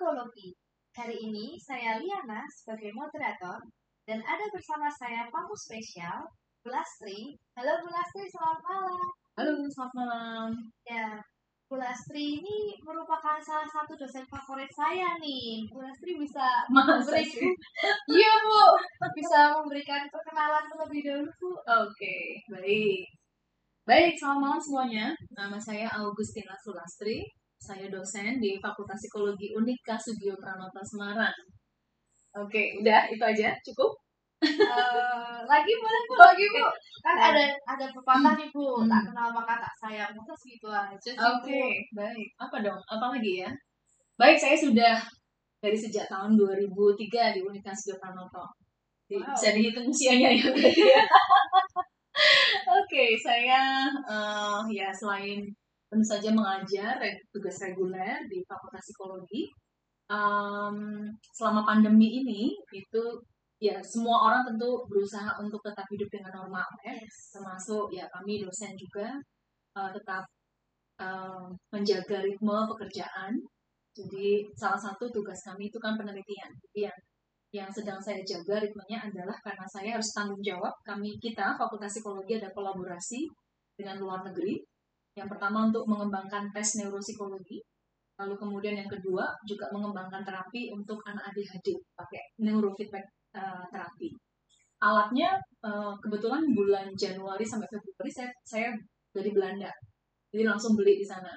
Psikologi. Hari ini saya Liana sebagai moderator dan ada bersama saya tamu spesial, Bulastri. Halo Bulastri, selamat malam. Halo, selamat malam. Ya, Bulastri ini merupakan salah satu dosen favorit saya nih. Bulastri bisa Masa memberi- sih? Iya Bu, bisa memberikan perkenalan terlebih dahulu Bu. Oke, baik. Baik, selamat malam semuanya. Nama saya Augustina Sulastri. Saya dosen di Fakultas Psikologi Unika Sugio Pranoto Semarang. Oke, udah itu aja, cukup? Eh, lagi boleh Bu, lagi Bu. Kan Boleh. ada ada pepatah nih Bu, Hmm. tak kenal maka tak sayang. Masa segitu aja Oke, Bu. baik. Apa dong? Apa lagi ya? Baik, saya sudah dari sejak tahun 2003 di Unika Sugio Pranoto. Jadi, Wow. Bisa dihitung usianya ya. Oke, saya eh, ya selain tentu saja mengajar tugas reguler di Fakultas Psikologi, em, selama pandemi ini itu ya semua orang tentu berusaha untuk tetap hidup dengan normal ya, Yes. termasuk ya kami dosen juga eh, tetap eh, menjaga ritme pekerjaan. Jadi salah satu tugas kami itu kan penelitian. Jadi yang yang sedang saya jaga ritmenya adalah karena saya harus tanggung jawab kami kita Fakultas Psikologi ada kolaborasi dengan luar negeri. Yang pertama untuk mengembangkan tes neuropsikologi, lalu kemudian yang kedua juga mengembangkan terapi untuk anak ADHD pakai neurofeedback eh, terapi. Alatnya eh, kebetulan bulan Januari sampai Februari saya saya dari Belanda, jadi langsung beli di sana.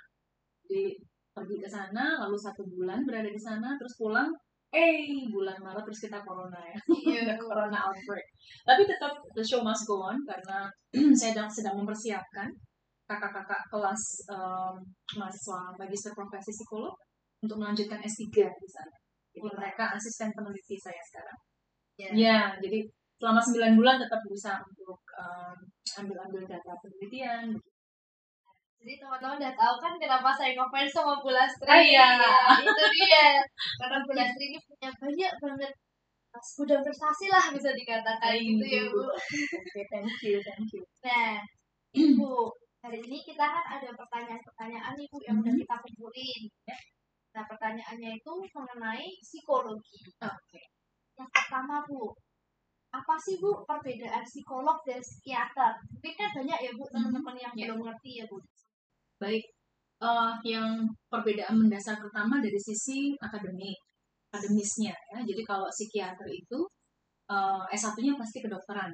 Jadi pergi ke sana, lalu satu bulan berada di sana, terus pulang eh bulan Maret terus kita corona ya Iya, Bu. corona outbreak tapi tetap the show must go on karena saya sedang sedang mempersiapkan kakak-kakak kelas em, mahasiswa magister profesi psikolog untuk melanjutkan S3 di sana jadi mereka asisten peneliti saya sekarang Ya. ya jadi selama 9 bulan tetap berusaha untuk em, ambil-ambil data penelitian Jadi teman-teman udah tahu kan kenapa saya ngefans sama Bulastri. Ah, iya. Ya, itu dia. Karena Bulastri ini punya banyak banget gudang prestasi lah bisa dikatakan Thank gitu ya. Bu. Oke, thank you thank you Nah, Ibu, hari ini kita kan ada pertanyaan-pertanyaan nih Bu yang udah Mhm. kita kumpulin. Ya. Nah, pertanyaannya itu mengenai psikologi. oke Yang pertama Bu, apa sih Bu perbedaan psikolog dan psikiater? Mungkin kan banyak ya Bu teman-teman yang Ya. belum ngerti ya Bu. Baik, eh, yang perbedaan mendasar pertama dari sisi akademik, akademisnya ya. Jadi kalau psikiater itu eh, S1-nya pasti kedokteran.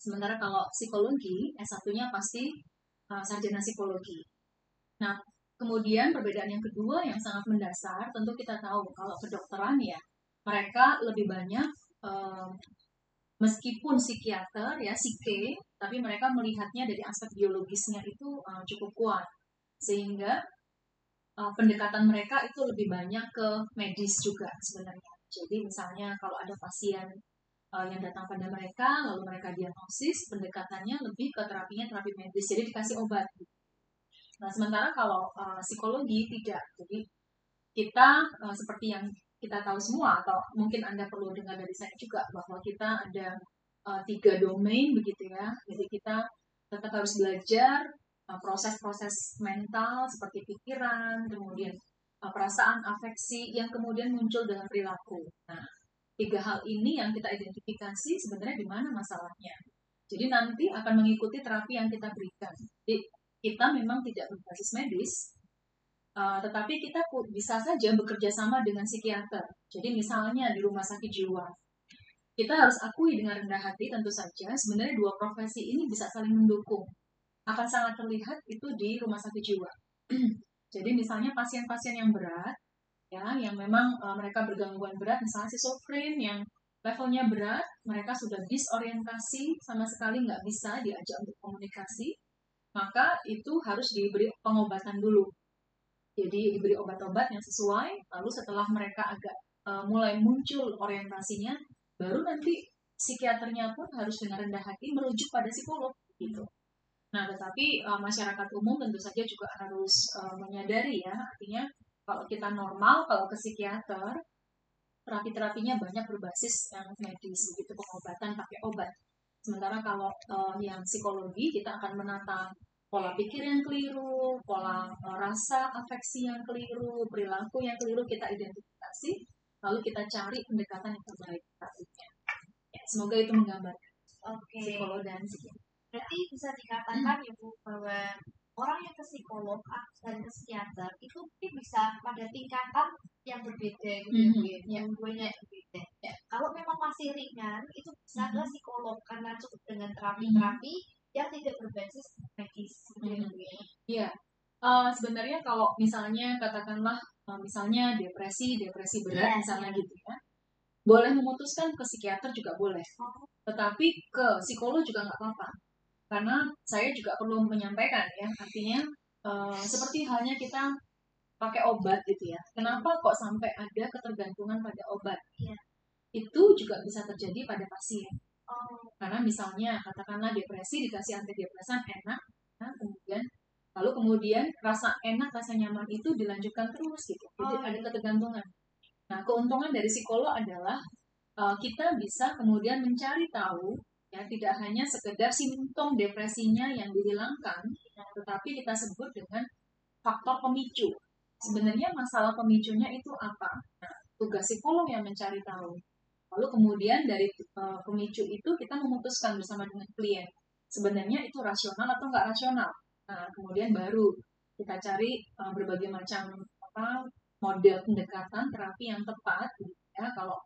Sementara kalau psikologi, S1-nya pasti eh, sarjana psikologi. Nah, kemudian perbedaan yang kedua yang sangat mendasar, tentu kita tahu kalau kedokteran ya, mereka lebih banyak eh, meskipun psikiater ya psike tapi mereka melihatnya dari aspek biologisnya itu uh, cukup kuat sehingga uh, pendekatan mereka itu lebih banyak ke medis juga sebenarnya jadi misalnya kalau ada pasien uh, yang datang pada mereka lalu mereka diagnosis pendekatannya lebih ke terapinya terapi medis jadi dikasih obat. Nah sementara kalau uh, psikologi tidak. Jadi kita uh, seperti yang kita tahu semua atau mungkin anda perlu dengar dari saya juga bahwa kita ada uh, tiga domain begitu ya. Jadi kita tetap harus belajar uh, proses-proses mental seperti pikiran kemudian uh, perasaan afeksi yang kemudian muncul dalam perilaku. Nah tiga hal ini yang kita identifikasi sebenarnya di mana masalahnya jadi nanti akan mengikuti terapi yang kita berikan jadi kita memang tidak berbasis medis Uh, tetapi kita bisa saja bekerja sama dengan psikiater. Jadi misalnya di rumah sakit jiwa, kita harus akui dengan rendah hati tentu saja sebenarnya dua profesi ini bisa saling mendukung. Akan sangat terlihat itu di rumah sakit jiwa. Jadi misalnya pasien-pasien yang berat, ya, yang memang uh, mereka bergangguan berat, misalnya schizofren yang levelnya berat, mereka sudah disorientasi sama sekali nggak bisa diajak untuk komunikasi, maka itu harus diberi pengobatan dulu. Jadi diberi obat-obat yang sesuai lalu setelah mereka agak uh, mulai muncul orientasinya baru nanti psikiaternya pun harus dengan rendah hati merujuk pada psikolog gitu. Nah tetapi uh, masyarakat umum tentu saja juga harus uh, menyadari ya artinya kalau kita normal kalau ke psikiater terapi-terapinya banyak berbasis yang medis gitu pengobatan pakai obat sementara kalau uh, yang psikologi kita akan menata pola pikir yang keliru, pola uh, rasa afeksi yang keliru, perilaku yang keliru kita identifikasi, lalu kita cari pendekatan yang terbaik. Ya, semoga itu menggambarkan Oke. psikolog dan psikiater. Berarti bisa dikatakan ya Bu bahwa orang yang ke psikolog dan ke psikiater itu mungkin bisa pada tingkatan yang berbeda gitu ya, Bu, ya. Yang duanya yang berbeda. Kalau memang masih ringan itu bisa ke Mhm. psikolog karena cukup dengan terapi-terapi yang tidak berbasis medis gitu ya, Mhm. Bu, ya. Iya, Eh, sebenarnya kalau misalnya katakanlah eh, misalnya depresi, depresi berat Iya, misalnya iya. gitu ya, boleh memutuskan ke psikiater juga boleh, Oh, tetapi ke psikolog juga nggak apa-apa, karena saya juga perlu menyampaikan ya, artinya eh, seperti halnya kita pakai obat gitu ya, kenapa kok sampai ada ketergantungan pada obat? Iya. Itu juga bisa terjadi pada pasien. oh, Karena misalnya katakanlah depresi dikasih antidepresan enak, nah, kemudian lalu kemudian rasa enak, rasa nyaman itu dilanjutkan terus gitu. Jadi Oh, ada ketergantungan. Nah, keuntungan dari psikolog adalah uh, kita bisa kemudian mencari tahu ya tidak hanya sekedar simptom depresinya yang dihilangkan, tetapi kita sebut dengan faktor pemicu. Sebenarnya masalah pemicunya itu apa? Nah, tugas psikolog yang mencari tahu. Lalu kemudian dari uh, pemicu itu kita memutuskan bersama dengan klien. Sebenarnya itu rasional atau nggak rasional. Nah, kemudian baru kita cari uh, berbagai macam apa model pendekatan terapi yang tepat. gitu Ya, kalau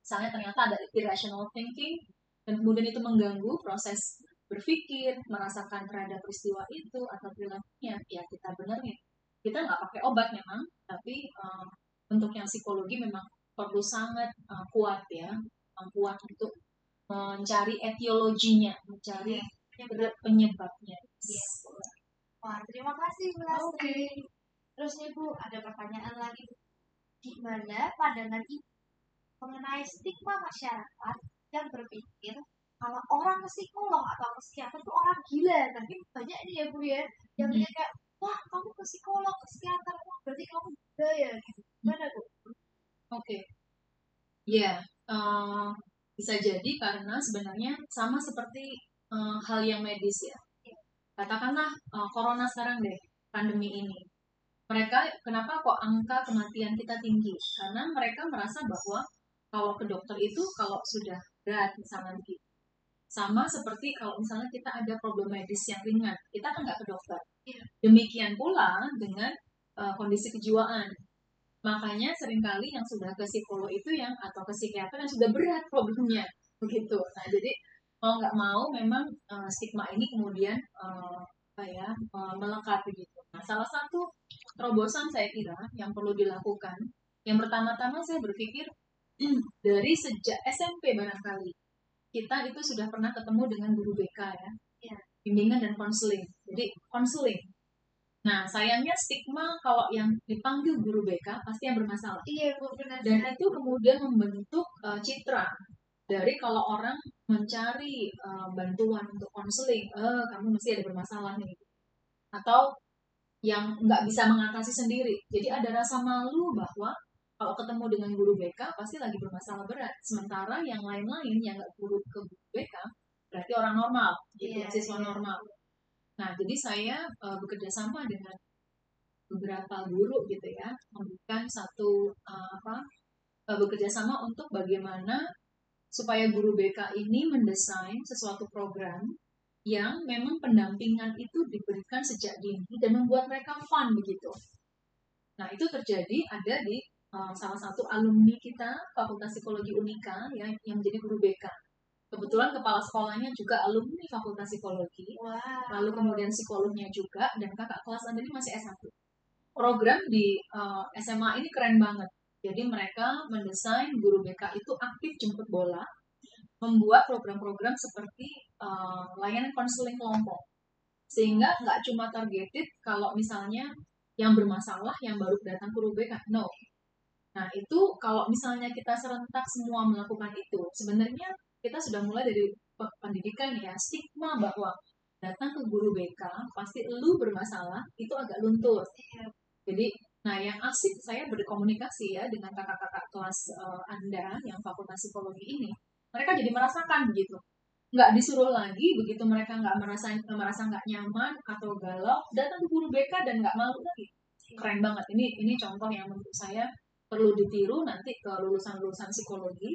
misalnya ternyata ada irrational thinking dan kemudian itu mengganggu proses berpikir, merasakan terhadap peristiwa itu atau perilakunya, ya kita benerin. Kita nggak pakai obat memang, tapi uh, untuk yang psikologi memang perlu sangat uh, kuat ya, uh, kuat untuk mencari etiologinya, mencari penyebab. penyebabnya. Iya. Wah, terima kasih Bu Lastri. Terus nih Bu, ada pertanyaan lagi. Gimana pandangan Ibu mengenai stigma masyarakat yang berpikir kalau orang ke psikolog atau ke psikiater itu orang gila. Tapi banyak nih ya Bu ya, yang mikir kayak, wah kamu ke psikolog, ke psikiater, berarti kamu gila ya. Gitu. Gimana Bu? Oke. Ya, eh, bisa jadi karena sebenarnya sama seperti eh, hal yang medis ya. Katakanlah eh, corona sekarang deh, pandemi ini. Mereka kenapa kok angka kematian kita tinggi? Karena mereka merasa bahwa kalau ke dokter itu kalau sudah berat misalnya begitu. Sama seperti kalau misalnya kita ada problem medis yang ringan, kita kan nggak ke dokter. Iya. Demikian pula dengan eh, kondisi kejiwaan. Makanya sering kali yang sudah ke psikolog itu yang atau ke psikiater yang sudah berat problemnya begitu. Nah jadi mau nggak mau memang eh, stigma ini kemudian eh, apa ya eh, melekat begitu. Nah salah satu terobosan saya kira yang perlu dilakukan yang pertama-tama saya berpikir dari sejak SMP barangkali kita itu sudah pernah ketemu dengan guru BK ya, Iya. bimbingan dan konseling. Jadi konseling. Nah sayangnya stigma kalau yang dipanggil guru BK pasti yang bermasalah Iya Bu, benar dan itu kemudian membentuk uh, citra dari kalau orang mencari uh, bantuan untuk konseling, eh kamu mesti ada bermasalah nih, atau yang nggak bisa mengatasi sendiri. Jadi ada rasa malu bahwa kalau ketemu dengan guru BK pasti lagi bermasalah berat. Sementara yang lain-lain yang nggak guru ke guru BK berarti orang normal, gitu, Iya, siswa iya. normal. Nah, jadi saya uh, bekerja sama dengan beberapa guru gitu ya, memberikan satu uh, apa uh, bekerja sama untuk bagaimana supaya guru BK ini mendesain sesuatu program yang memang pendampingan itu diberikan sejak dini dan membuat mereka fun begitu. Nah, itu terjadi ada di uh, salah satu alumni kita Fakultas Psikologi Unika ya, yang menjadi guru BK. Kebetulan kepala sekolahnya juga alumni Fakultas Psikologi Wah. lalu kemudian psikolognya juga dan kakak kelas Anda ini masih S1. Program di uh, SMA ini keren banget. Jadi mereka mendesain guru BK itu aktif jemput bola, membuat program-program seperti uh, layanan konseling kelompok. Sehingga nggak cuma targeted kalau misalnya yang bermasalah yang baru datang ke guru BK, no. Nah itu kalau misalnya kita serentak semua melakukan itu, sebenarnya kita sudah mulai dari pe- pendidikan ya, stigma bahwa datang ke guru BK pasti lu bermasalah itu agak luntur. Iya. Jadi, nah yang asik saya berkomunikasi ya dengan kakak-kakak kelas eh, Anda yang fakultas psikologi ini, mereka jadi merasakan begitu. nggak disuruh lagi begitu mereka nggak merasa merasa nggak nyaman atau galau datang ke guru BK dan nggak malu lagi keren banget ini ini contoh yang menurut saya perlu ditiru nanti ke lulusan-lulusan psikologi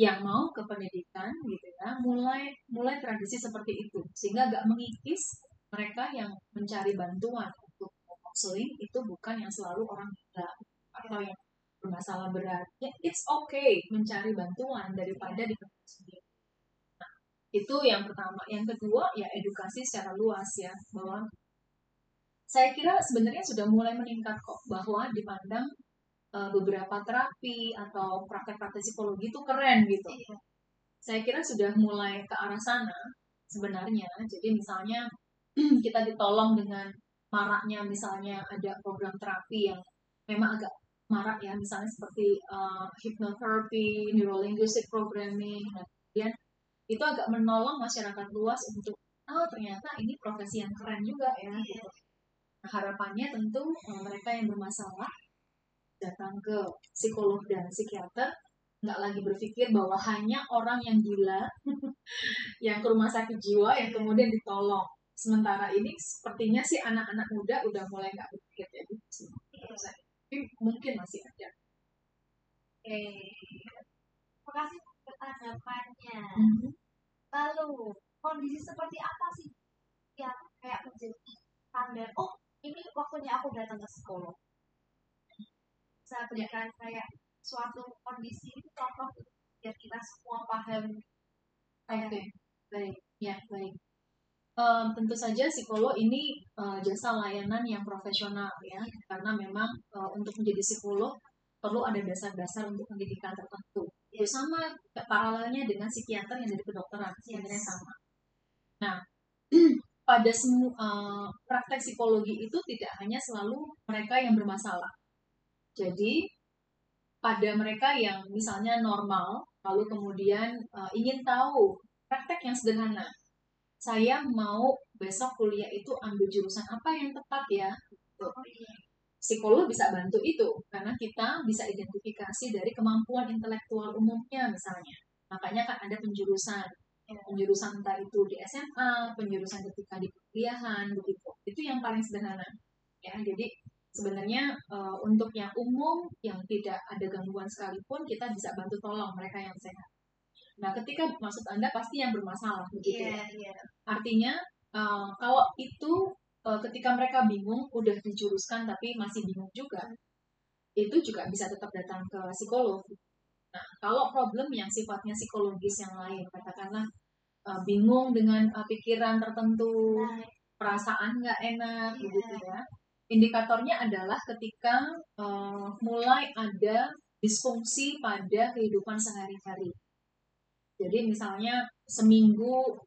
yang mau ke pendidikan gitu ya. Mulai mulai tradisi seperti itu. Sehingga nggak mengikis mereka yang mencari bantuan untuk counseling itu bukan yang selalu orang gila atau yang bermasalah berat. Ya it's okay mencari bantuan daripada di sendiri. Itu yang pertama. Yang kedua ya edukasi secara luas ya bahwa saya kira sebenarnya sudah mulai meningkat kok bahwa dipandang uh, beberapa terapi atau praktek-praktek psikologi itu keren gitu iya. saya kira sudah mulai ke arah sana sebenarnya jadi misalnya kita ditolong dengan maraknya misalnya ada program terapi yang memang agak marak ya misalnya seperti uh, hypnotherapy, neurolinguistic programming, dan kemudian itu agak menolong masyarakat luas untuk oh ternyata ini profesi yang keren juga ya gitu. Nah, harapannya tentu eh, mereka yang bermasalah datang ke psikolog dan psikiater nggak lagi berpikir bahwa hanya orang yang gila yang ke rumah sakit jiwa yang kemudian ditolong. Sementara ini sepertinya sih anak-anak muda udah mulai nggak berpikir gitu. Tapi mungkin masih ada. Oke. Terima kasih tanggapannya. Mm-hmm. Lalu kondisi seperti apa sih yang kayak menjadi tanda oh ini waktunya aku datang ke sekolah. Saya berikan kayak suatu kondisi contoh biar kita semua paham. Oke, okay. baik, ya baik. Um, tentu saja psikolog ini uh, jasa layanan yang profesional ya, karena memang uh, untuk menjadi psikolog perlu ada dasar-dasar untuk pendidikan tertentu. Itu sama paralelnya dengan psikiater yang dari kedokteran, sebenarnya sama. Nah, pada semua uh, praktek psikologi itu tidak hanya selalu mereka yang bermasalah. Jadi pada mereka yang misalnya normal, lalu kemudian uh, ingin tahu praktek yang sederhana. Saya mau besok kuliah itu ambil jurusan apa yang tepat ya? Oh, iya. Psikolog bisa bantu itu karena kita bisa identifikasi dari kemampuan intelektual umumnya misalnya. Makanya kan ada penjurusan. Ya, penjurusan entah itu di SMA penjurusan ketika di kuliahan begitu. Itu yang paling sederhana. Ya jadi sebenarnya uh, untuk yang umum yang tidak ada gangguan sekalipun kita bisa bantu tolong mereka yang sehat. Nah ketika maksud anda pasti yang bermasalah begitu yeah, ya yeah. artinya uh, kalau itu uh, ketika mereka bingung udah dijuruskan tapi masih bingung juga itu juga bisa tetap datang ke psikolog. Nah kalau problem yang sifatnya psikologis yang lain katakanlah uh, bingung dengan uh, pikiran tertentu perasaan nggak enak yeah. begitu ya indikatornya adalah ketika uh, mulai ada disfungsi pada kehidupan sehari-hari. Jadi misalnya seminggu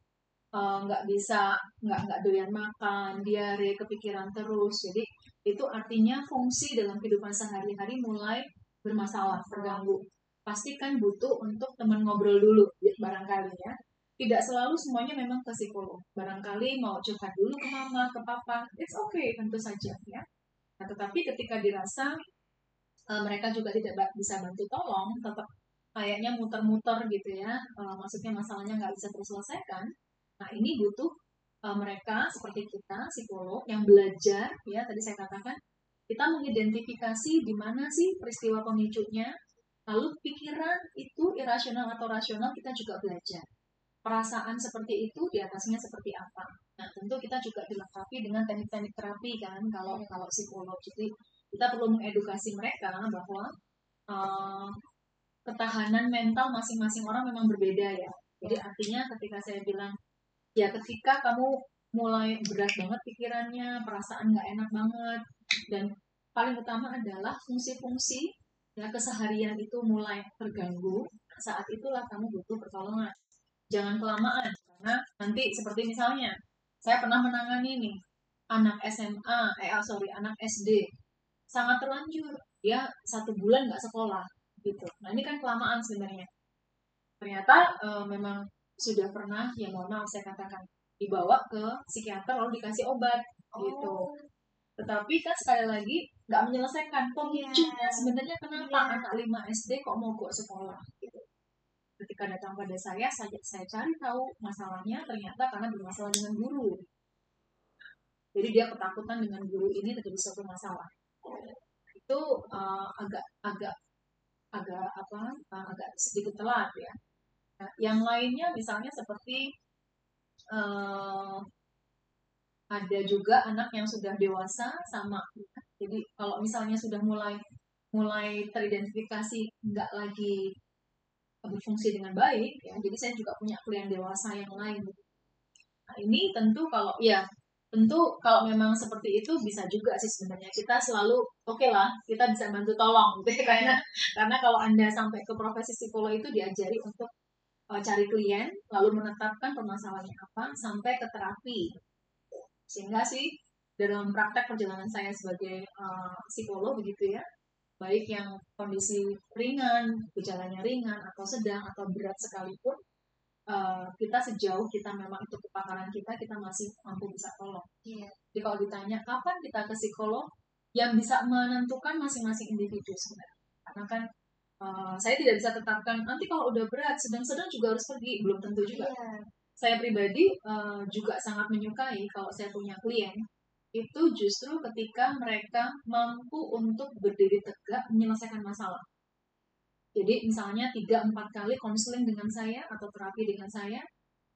Eh, nggak uh, bisa nggak nggak doyan makan diare kepikiran terus. Jadi itu artinya fungsi dalam kehidupan sehari-hari mulai bermasalah terganggu. Pastikan butuh untuk teman ngobrol dulu barangkali ya tidak selalu semuanya memang ke psikolog barangkali mau curhat dulu ke mama ke papa it's okay tentu saja ya nah, tetapi ketika dirasa uh, mereka juga tidak bisa bantu tolong tetap kayaknya muter-muter gitu ya uh, maksudnya masalahnya nggak bisa terselesaikan Nah, ini butuh uh, mereka seperti kita, psikolog, yang belajar, ya tadi saya katakan, kita mengidentifikasi di mana sih peristiwa pemicunya, lalu pikiran itu irasional atau rasional kita juga belajar. Perasaan seperti itu di atasnya seperti apa. Nah, tentu kita juga dilengkapi dengan teknik-teknik terapi kan, kalau kalau psikolog. Jadi kita perlu mengedukasi mereka bahwa uh, ketahanan mental masing-masing orang memang berbeda ya. Jadi artinya ketika saya bilang ya ketika kamu mulai berat banget pikirannya, perasaan nggak enak banget, dan paling utama adalah fungsi-fungsi ya keseharian itu mulai terganggu, saat itulah kamu butuh pertolongan. Jangan kelamaan, karena nanti seperti misalnya, saya pernah menangani nih, anak SMA, eh oh, sorry, anak SD, sangat terlanjur, dia satu bulan nggak sekolah, gitu. Nah ini kan kelamaan sebenarnya. Ternyata e, memang sudah pernah ya mohon maaf saya katakan dibawa ke psikiater lalu dikasih obat gitu. oh. gitu tetapi kan sekali lagi nggak menyelesaikan pemicunya yeah. sebenarnya kenapa yeah. anak 5 SD kok mau ke sekolah gitu ketika datang pada saya, saya, saya cari tahu masalahnya ternyata karena bermasalah dengan guru. Jadi dia ketakutan dengan guru ini terjadi suatu masalah. Itu uh, agak agak agak apa? Uh, agak sedikit telat ya. Nah, yang lainnya misalnya seperti uh, ada juga anak yang sudah dewasa sama jadi kalau misalnya sudah mulai mulai teridentifikasi nggak lagi berfungsi dengan baik ya. Jadi saya juga punya klien dewasa yang lain. Nah ini tentu kalau ya tentu kalau memang seperti itu bisa juga sih sebenarnya. Kita selalu oke okay lah kita bisa bantu tolong gitu ya karena karena kalau anda sampai ke profesi psikolog itu diajari untuk uh, cari klien lalu menetapkan permasalahannya apa sampai ke terapi. Sehingga sih dalam praktek perjalanan saya sebagai uh, psikolog begitu ya, baik yang kondisi ringan, gejalanya ringan atau sedang atau berat sekalipun, uh, kita sejauh kita memang itu kepakaran kita, kita masih mampu bisa tolong. Yeah. Jadi kalau ditanya kapan kita ke psikolog, yang bisa menentukan masing-masing individu sebenarnya. Karena kan uh, saya tidak bisa tetapkan nanti kalau udah berat, sedang-sedang juga harus pergi, belum tentu juga. Yeah saya pribadi uh, juga sangat menyukai kalau saya punya klien itu justru ketika mereka mampu untuk berdiri tegak menyelesaikan masalah. Jadi misalnya tiga empat kali konseling dengan saya atau terapi dengan saya,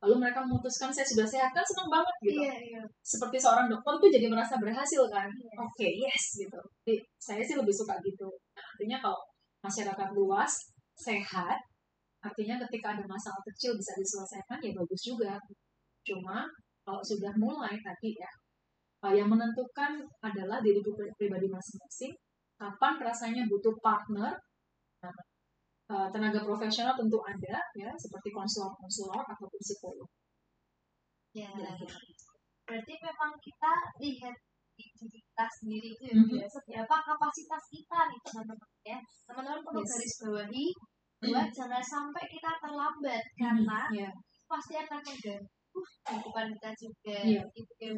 lalu mereka memutuskan saya sudah sehat kan senang banget gitu. Iya, iya. Seperti seorang dokter tuh jadi merasa berhasil kan. Iya. Oke, okay, yes gitu. Jadi saya sih lebih suka gitu. Nah, artinya kalau masyarakat luas sehat Artinya ketika ada masalah kecil bisa diselesaikan ya bagus juga. Cuma kalau sudah mulai tadi ya, yang menentukan adalah diri pribadi masing-masing. Kapan rasanya butuh partner, nah, eh, tenaga profesional tentu ada ya, seperti konselor-konselor atau psikolog. Ya, berarti memang kita lihat di diri kita sendiri itu ya, mm -hmm. seperti apa kapasitas kita nih teman-teman ya. Teman-teman perlu yes. garis bawahi dua hmm. jangan sampai kita terlambat hmm, karena yeah. pasti akan mengganggu kehidupan kita juga yeah. itu ya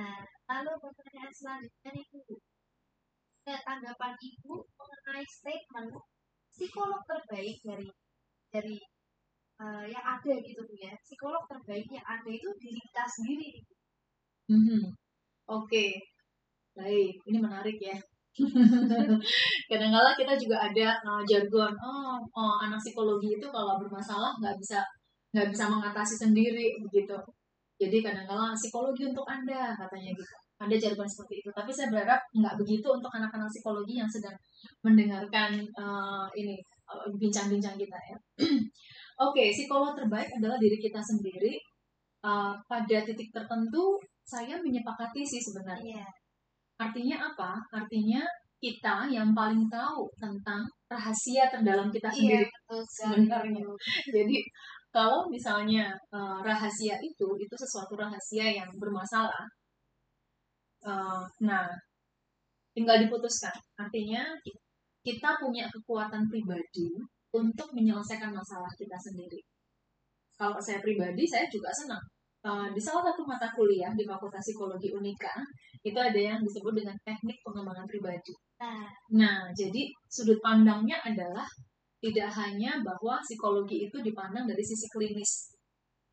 nah lalu pertanyaan selanjutnya nih bu. Tanggapan ibu mengenai statement psikolog terbaik dari dari uh, yang ada gitu bu ya. Psikolog terbaik yang ada itu diri kita sendiri mm -hmm. oke. Okay. baik ini menarik ya. Kadang-kala kita juga ada uh, jargon oh, oh anak psikologi itu kalau bermasalah nggak bisa nggak bisa mengatasi sendiri begitu jadi kadang-kala psikologi untuk anda katanya gitu. Ada jargon seperti itu. Tapi saya berharap nggak begitu untuk anak-anak psikologi yang sedang mendengarkan uh, ini bincang-bincang kita ya. Oke okay, psikolog terbaik adalah diri kita sendiri. Uh, pada titik tertentu saya menyepakati sih sebenarnya. Yeah Artinya apa? Artinya kita yang paling tahu tentang rahasia terdalam kita iya, sendiri iya, sebenarnya. Jadi kalau misalnya uh, rahasia itu itu sesuatu rahasia yang bermasalah, uh, nah tinggal diputuskan. Artinya kita punya kekuatan pribadi untuk menyelesaikan masalah kita sendiri. Kalau saya pribadi, saya juga senang uh, di salah satu mata kuliah di Fakultas Psikologi Unika itu ada yang disebut dengan teknik pengembangan pribadi. Nah, nah jadi sudut pandangnya adalah tidak hanya bahwa psikologi itu dipandang dari sisi klinis,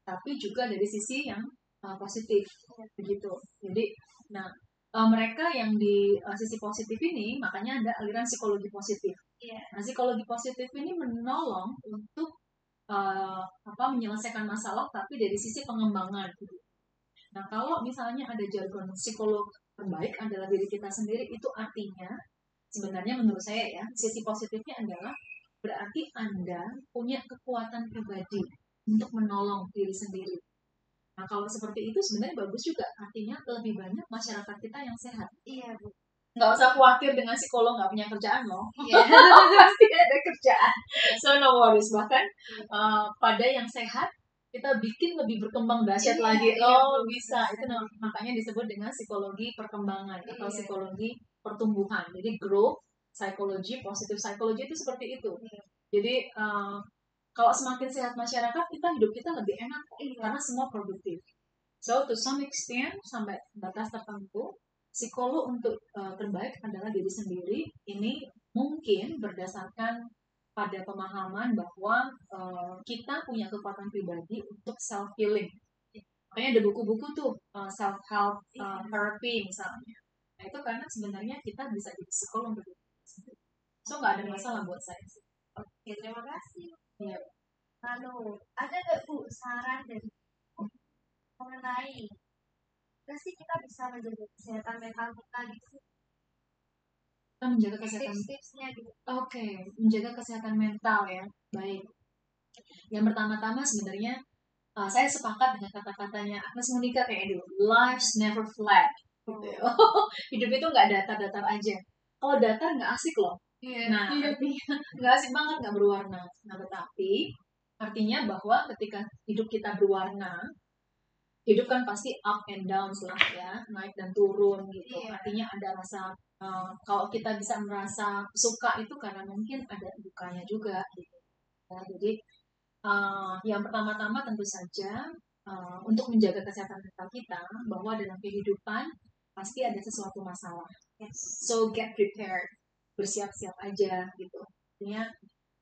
tapi juga dari sisi yang uh, positif, begitu. Jadi, nah uh, mereka yang di uh, sisi positif ini makanya ada aliran psikologi positif. Yeah. Nah, psikologi positif ini menolong untuk uh, apa menyelesaikan masalah tapi dari sisi pengembangan gitu. Nah kalau misalnya ada jargon psikolog terbaik adalah diri kita sendiri itu artinya sebenarnya menurut saya ya sisi positifnya adalah berarti anda punya kekuatan pribadi untuk menolong diri sendiri. Nah kalau seperti itu sebenarnya bagus juga. Artinya lebih banyak masyarakat kita yang sehat. Iya bu. Nggak usah khawatir dengan psikolog nggak punya kerjaan loh. Yeah. pasti ada kerjaan. So no worries. Bahkan uh, pada yang sehat kita bikin lebih berkembang dahsyat yeah, lagi. yeah, oh bisa. Itu makanya disebut dengan psikologi perkembangan yeah. atau psikologi pertumbuhan. Jadi growth psikologi positif psikologi itu seperti itu yeah. jadi uh, kalau semakin sehat masyarakat kita hidup kita lebih enak yeah. karena semua produktif so to some extent sampai batas tertentu psikolog untuk uh, terbaik adalah diri sendiri. Ini mungkin berdasarkan pada pemahaman bahwa uh, kita punya kekuatan pribadi untuk self healing. Makanya ada buku-buku tuh uh, self help uh, therapy misalnya. Nah itu karena sebenarnya kita bisa jadi psikolog untuk So nggak ada masalah buat saya sih. Oke, terima kasih. Iya. Lalu, ada nggak Bu saran dari mengenai sih kita bisa menjaga kesehatan mental kita gitu? Kita menjaga kesehatan tips-tipsnya gitu. Oke, okay. menjaga kesehatan mental ya. Baik. Yang pertama-tama sebenarnya uh, saya sepakat dengan kata-katanya Agnes Monica kayak dulu. Life's never flat. Gitu. Hidup itu nggak datar-datar aja. Kalau datar nggak asik loh. Yeah. Nah, artinya nggak asik banget, nggak berwarna. Nah, tetapi artinya bahwa ketika hidup kita berwarna, hidup kan pasti up and down lah ya, naik dan turun gitu. Yeah. Artinya ada rasa uh, kalau kita bisa merasa suka itu karena mungkin ada dukanya juga gitu. Ya, jadi uh, yang pertama-tama tentu saja uh, untuk menjaga kesehatan mental kita bahwa dalam kehidupan pasti ada sesuatu masalah. Yes. So get prepared bersiap-siap aja gitu. Artinya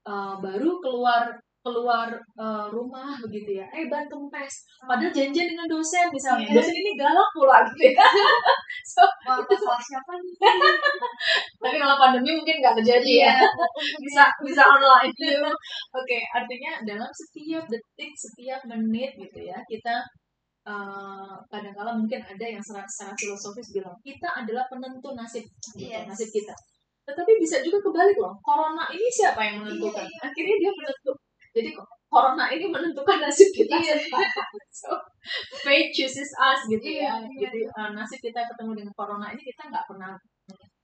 uh, baru keluar keluar uh, rumah begitu ya. Eh ban kempes padahal janjian dengan dosen misalnya. Yeah. dosen ini galak pula gitu ya. So Wah, itu salah siapa nih? Tapi kalau pandemi mungkin nggak terjadi ya. Iya. bisa bisa online. Oke okay, artinya dalam setiap detik setiap menit gitu ya kita uh, kadang-kala mungkin ada yang secara, secara filosofis bilang kita adalah penentu nasib gitu, yes. nasib kita tetapi bisa juga kebalik loh. Corona ini siapa yang menentukan? Iya, iya. Akhirnya dia menentukan. Jadi corona ini menentukan nasib kita. Iya. so, fate chooses us gitu ya. Iya, iya. Jadi uh, nasib kita ketemu dengan corona ini kita nggak pernah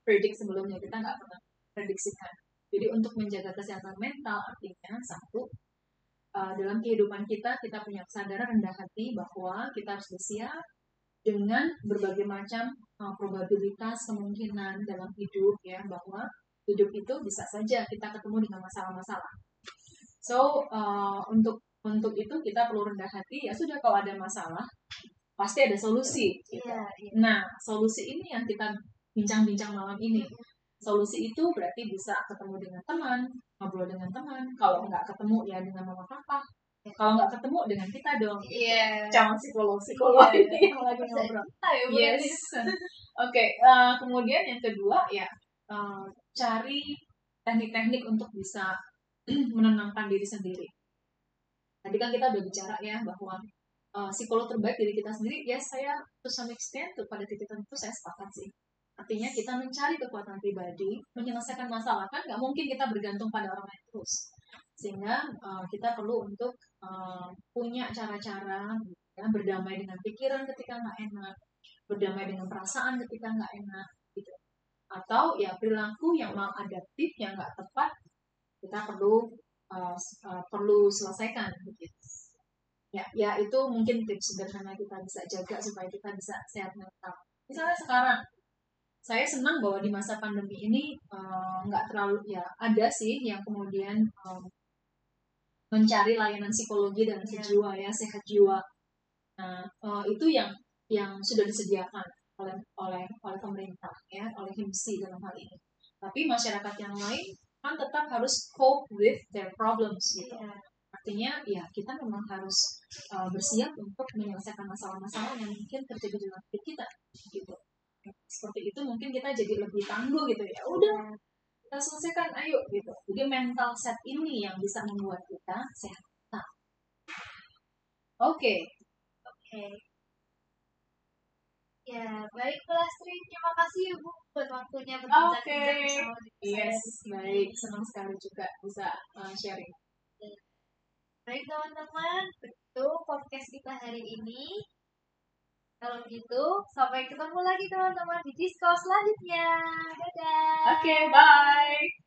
predik sebelumnya. Kita nggak pernah prediksikan. Jadi untuk menjaga kesehatan mental artinya satu uh, dalam kehidupan kita kita punya kesadaran rendah hati bahwa kita harus bersiap dengan berbagai macam uh, probabilitas kemungkinan dalam hidup ya bahwa hidup itu bisa saja kita ketemu dengan masalah-masalah. So uh, untuk untuk itu kita perlu rendah hati ya sudah kalau ada masalah pasti ada solusi. Gitu. Yeah, yeah. Nah solusi ini yang kita bincang-bincang malam ini. Solusi itu berarti bisa ketemu dengan teman, ngobrol dengan teman. Kalau nggak ketemu ya dengan mama papa, kalau nggak ketemu dengan kita dong yeah. calon psikolog psikolog yeah. ini yang lagi ngobrol ya, yes oke okay. uh, eh, kemudian yang kedua ya uh, cari teknik-teknik untuk bisa menenangkan diri sendiri tadi kan kita udah bicara ya bahwa uh, psikolog terbaik diri kita sendiri ya saya to some extent tuh pada titik tertentu saya sepakat sih artinya kita mencari kekuatan pribadi menyelesaikan masalah kan nggak mungkin kita bergantung pada orang lain terus sehingga uh, kita perlu untuk uh, punya cara-cara ya, berdamai dengan pikiran ketika nggak enak berdamai dengan perasaan ketika nggak enak gitu. Atau ya perilaku yang maladaptif yang nggak tepat kita perlu uh, uh, perlu selesaikan begitu ya ya itu mungkin tips sederhana kita bisa jaga supaya kita bisa sehat mental. Misalnya sekarang saya senang bahwa di masa pandemi ini nggak uh, terlalu ya ada sih yang kemudian um, mencari layanan psikologi dan yeah. jiwa ya sehat jiwa. Nah uh, itu yang yang sudah disediakan oleh oleh oleh pemerintah ya oleh HIMSI dalam hal ini. Tapi masyarakat yang lain kan tetap harus cope with their problems gitu. Yeah. artinya ya kita memang harus uh, bersiap untuk menyelesaikan masalah-masalah yang mungkin terjadi dalam hidup kita gitu. Seperti itu mungkin kita jadi lebih tangguh gitu ya. Udah kita selesaikan ayo gitu. Jadi mental set ini yang bisa membuat kita sehat. Oke. Okay. oke. Okay. ya baik Lastri terima kasih ibu buat waktunya berbincang Oke, okay. yes baik. Senang sekali juga bisa uh, sharing. Baik teman-teman. Itu podcast kita hari ini kalau gitu, sampai ketemu lagi teman-teman di disco selanjutnya. Dadah. Oke, okay, bye.